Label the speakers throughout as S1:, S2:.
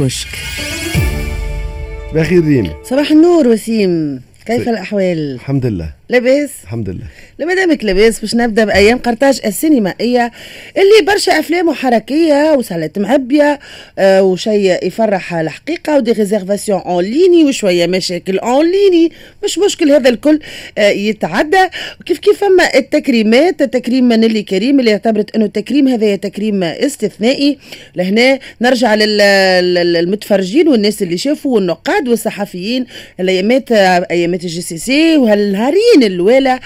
S1: صباحك
S2: بخير ريم.
S3: صباح النور وسيم. كيف الأحوال؟
S2: الحمد لله.
S3: لاباس؟
S2: الحمد لله.
S3: لما دامك لاباس باش نبدأ بأيام قرطاج السينمائية اللي برشا أفلام حركيه وسالات معبية آه وشيء يفرح الحقيقة و des réservations en ligne وشوية مشاكل en ligne مش مشكل هذا الكل آه يتعدى. وكيف كيف فما التكريمات؟ تكريم نيلي كريم اللي اعتبرت إنه التكريم هذا تكريم استثنائي. لهنا نرجع للمتفرجين والناس اللي شافوا والنقاد والصحفيين الايامات ايامات ال JCC وهالنهارين الوالة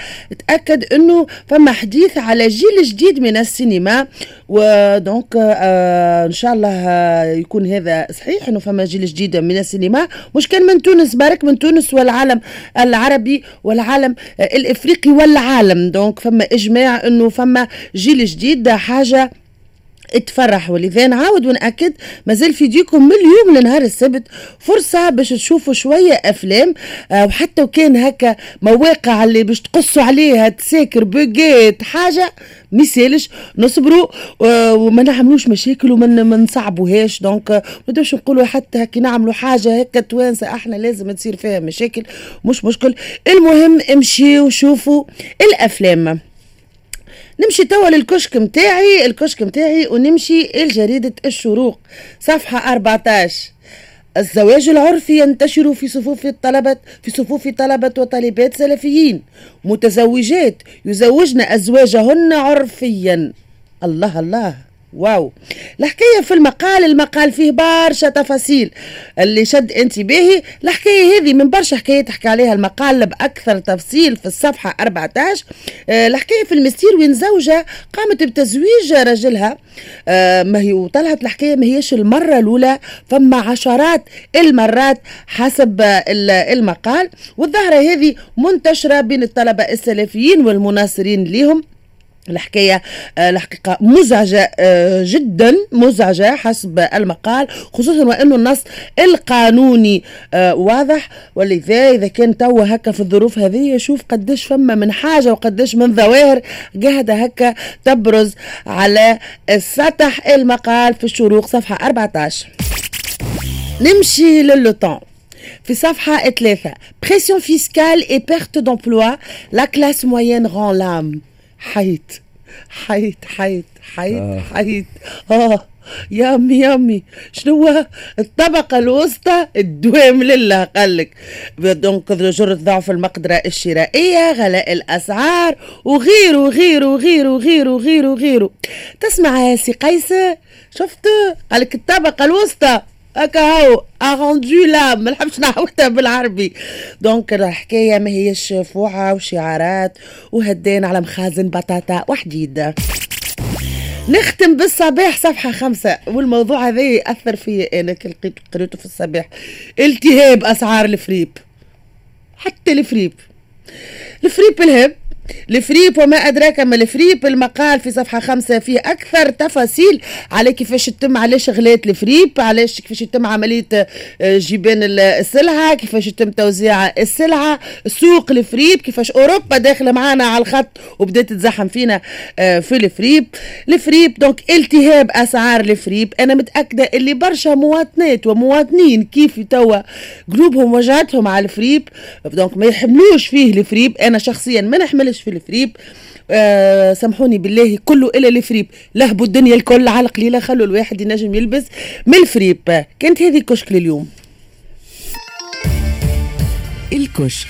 S3: تأكد إنه فما حديث على جيل جديد من السينما. و donc آه إن شاء الله يكون هذا صحيح إنه فما جيل جديد من السينما. مش كان من تونس برك من تونس والعالم العربي والعالم الإفريقي والعالم. donc فما إجماع إنه فما جيل جديد حاجة تفرح ولذا نعاود ونأكد مازال في ديكم من اليوم لنهار السبت فرصة باش تشوفوا شوية أفلام آه وحتى وكان هكا مواقع اللي باش تقصوا عليها تساكر بوجيت حاجة ميسالش نصبروا آه وما نعملوش مشاكل وما نصعبوهاش. دونك ما نبداوش نقولوا حتى هكا نعملوا حاجة هكا توانسة إحنا لازم تصير فيها مشاكل مش مشكل. المهم امشيوا شوفوا الأفلام. نمشي توا للكشك متاعي الكشك متاعي ونمشي لجريدة الشروق صفحة 14 الزواج العرفي ينتشر في صفوف الطلبة في صفوف طلبة وطالبات سلفيين. متزوجات يزوجن أزواجهن عرفيا. الله الله. واو. الحكاية في المقال المقال فيه برشا تفاصيل. اللي شد انتباهي الحكاية هذه من برشا حكايات تحكي عليها المقال بأكثر تفصيل في الصفحة 14 آه الحكاية في المستير وين زوجة قامت بتزويج رجلها. آه ما هي وطلعت الحكاية ما هيش المرة الأولى فما عشرات المرات حسب المقال. والظاهرة هذه منتشرة بين الطلبة السلفيين والمناصرين لهم الحكاية الحقيقة مزعجة جدا مزعجة حسب المقال خصوصا وأنه النص القانوني واضح. ولذا إذا كان توا هكا في الظروف هذه شوف قديش فما من حاجة وقديش من ظواهر قاعدة هكا تبرز على السطح المقال في الشروق صفحة 14 نمشي للوطن في صفحة ثلاثة. بريسيون فيسكال et perte d'emploi. La classe moyenne rend l'âme. حيت حيت حيت حيت آه. حيت. آه. يامي يامي. شنو الطبقة الوسطى الدوام لله قال لك. دونك جرة ضعف المقدرة الشرائية غلاء الأسعار وغيره وغيره وغيره وغيره وغيره وغيره. تسمع يا سي قيس؟ شفت؟ قال لك الطبقة الوسطى. هكا هو اغوندو لا ما نحبش نعاودها بالعربي. دونك الحكاية ما هيش فوعة وشعارات وهدين على مخازن بطاطا وحديد نختم بالصباح صفحة خمسة. والموضوع هذا يأثر فيا أنا كي قريته في الصباح. التهاب أسعار الفريب. حتى الفريب. الفريب الهب الفريب وما أدراك ما الفريب المقال في صفحة خمسة فيه أكثر تفاصيل. على كيفاش تتم علاش غلات الفريب علاش كيفاش يتم عملية جبان السلعة؟ كيفاش يتم توزيع السلعة؟ سوق الفريب كيفاش أوروبا داخلة معانا على الخط وبدأت تتزحم فينا في الفريب الفريب دونك التهاب أسعار الفريب أنا متأكدة اللي برشا مواطنات ومواطنين كيف توا قلوبهم وجعتهم على الفريب دونك ما يحملوش فيه الفريب أنا شخصيا ما نحملش في الفريب. آه سامحوني بالله كله الا الفريب. لهبوا الدنيا الكل على قليلة خلوا الواحد ينجم يلبس من الفريب. كانت هذه كشك لليوم.
S1: الكشك.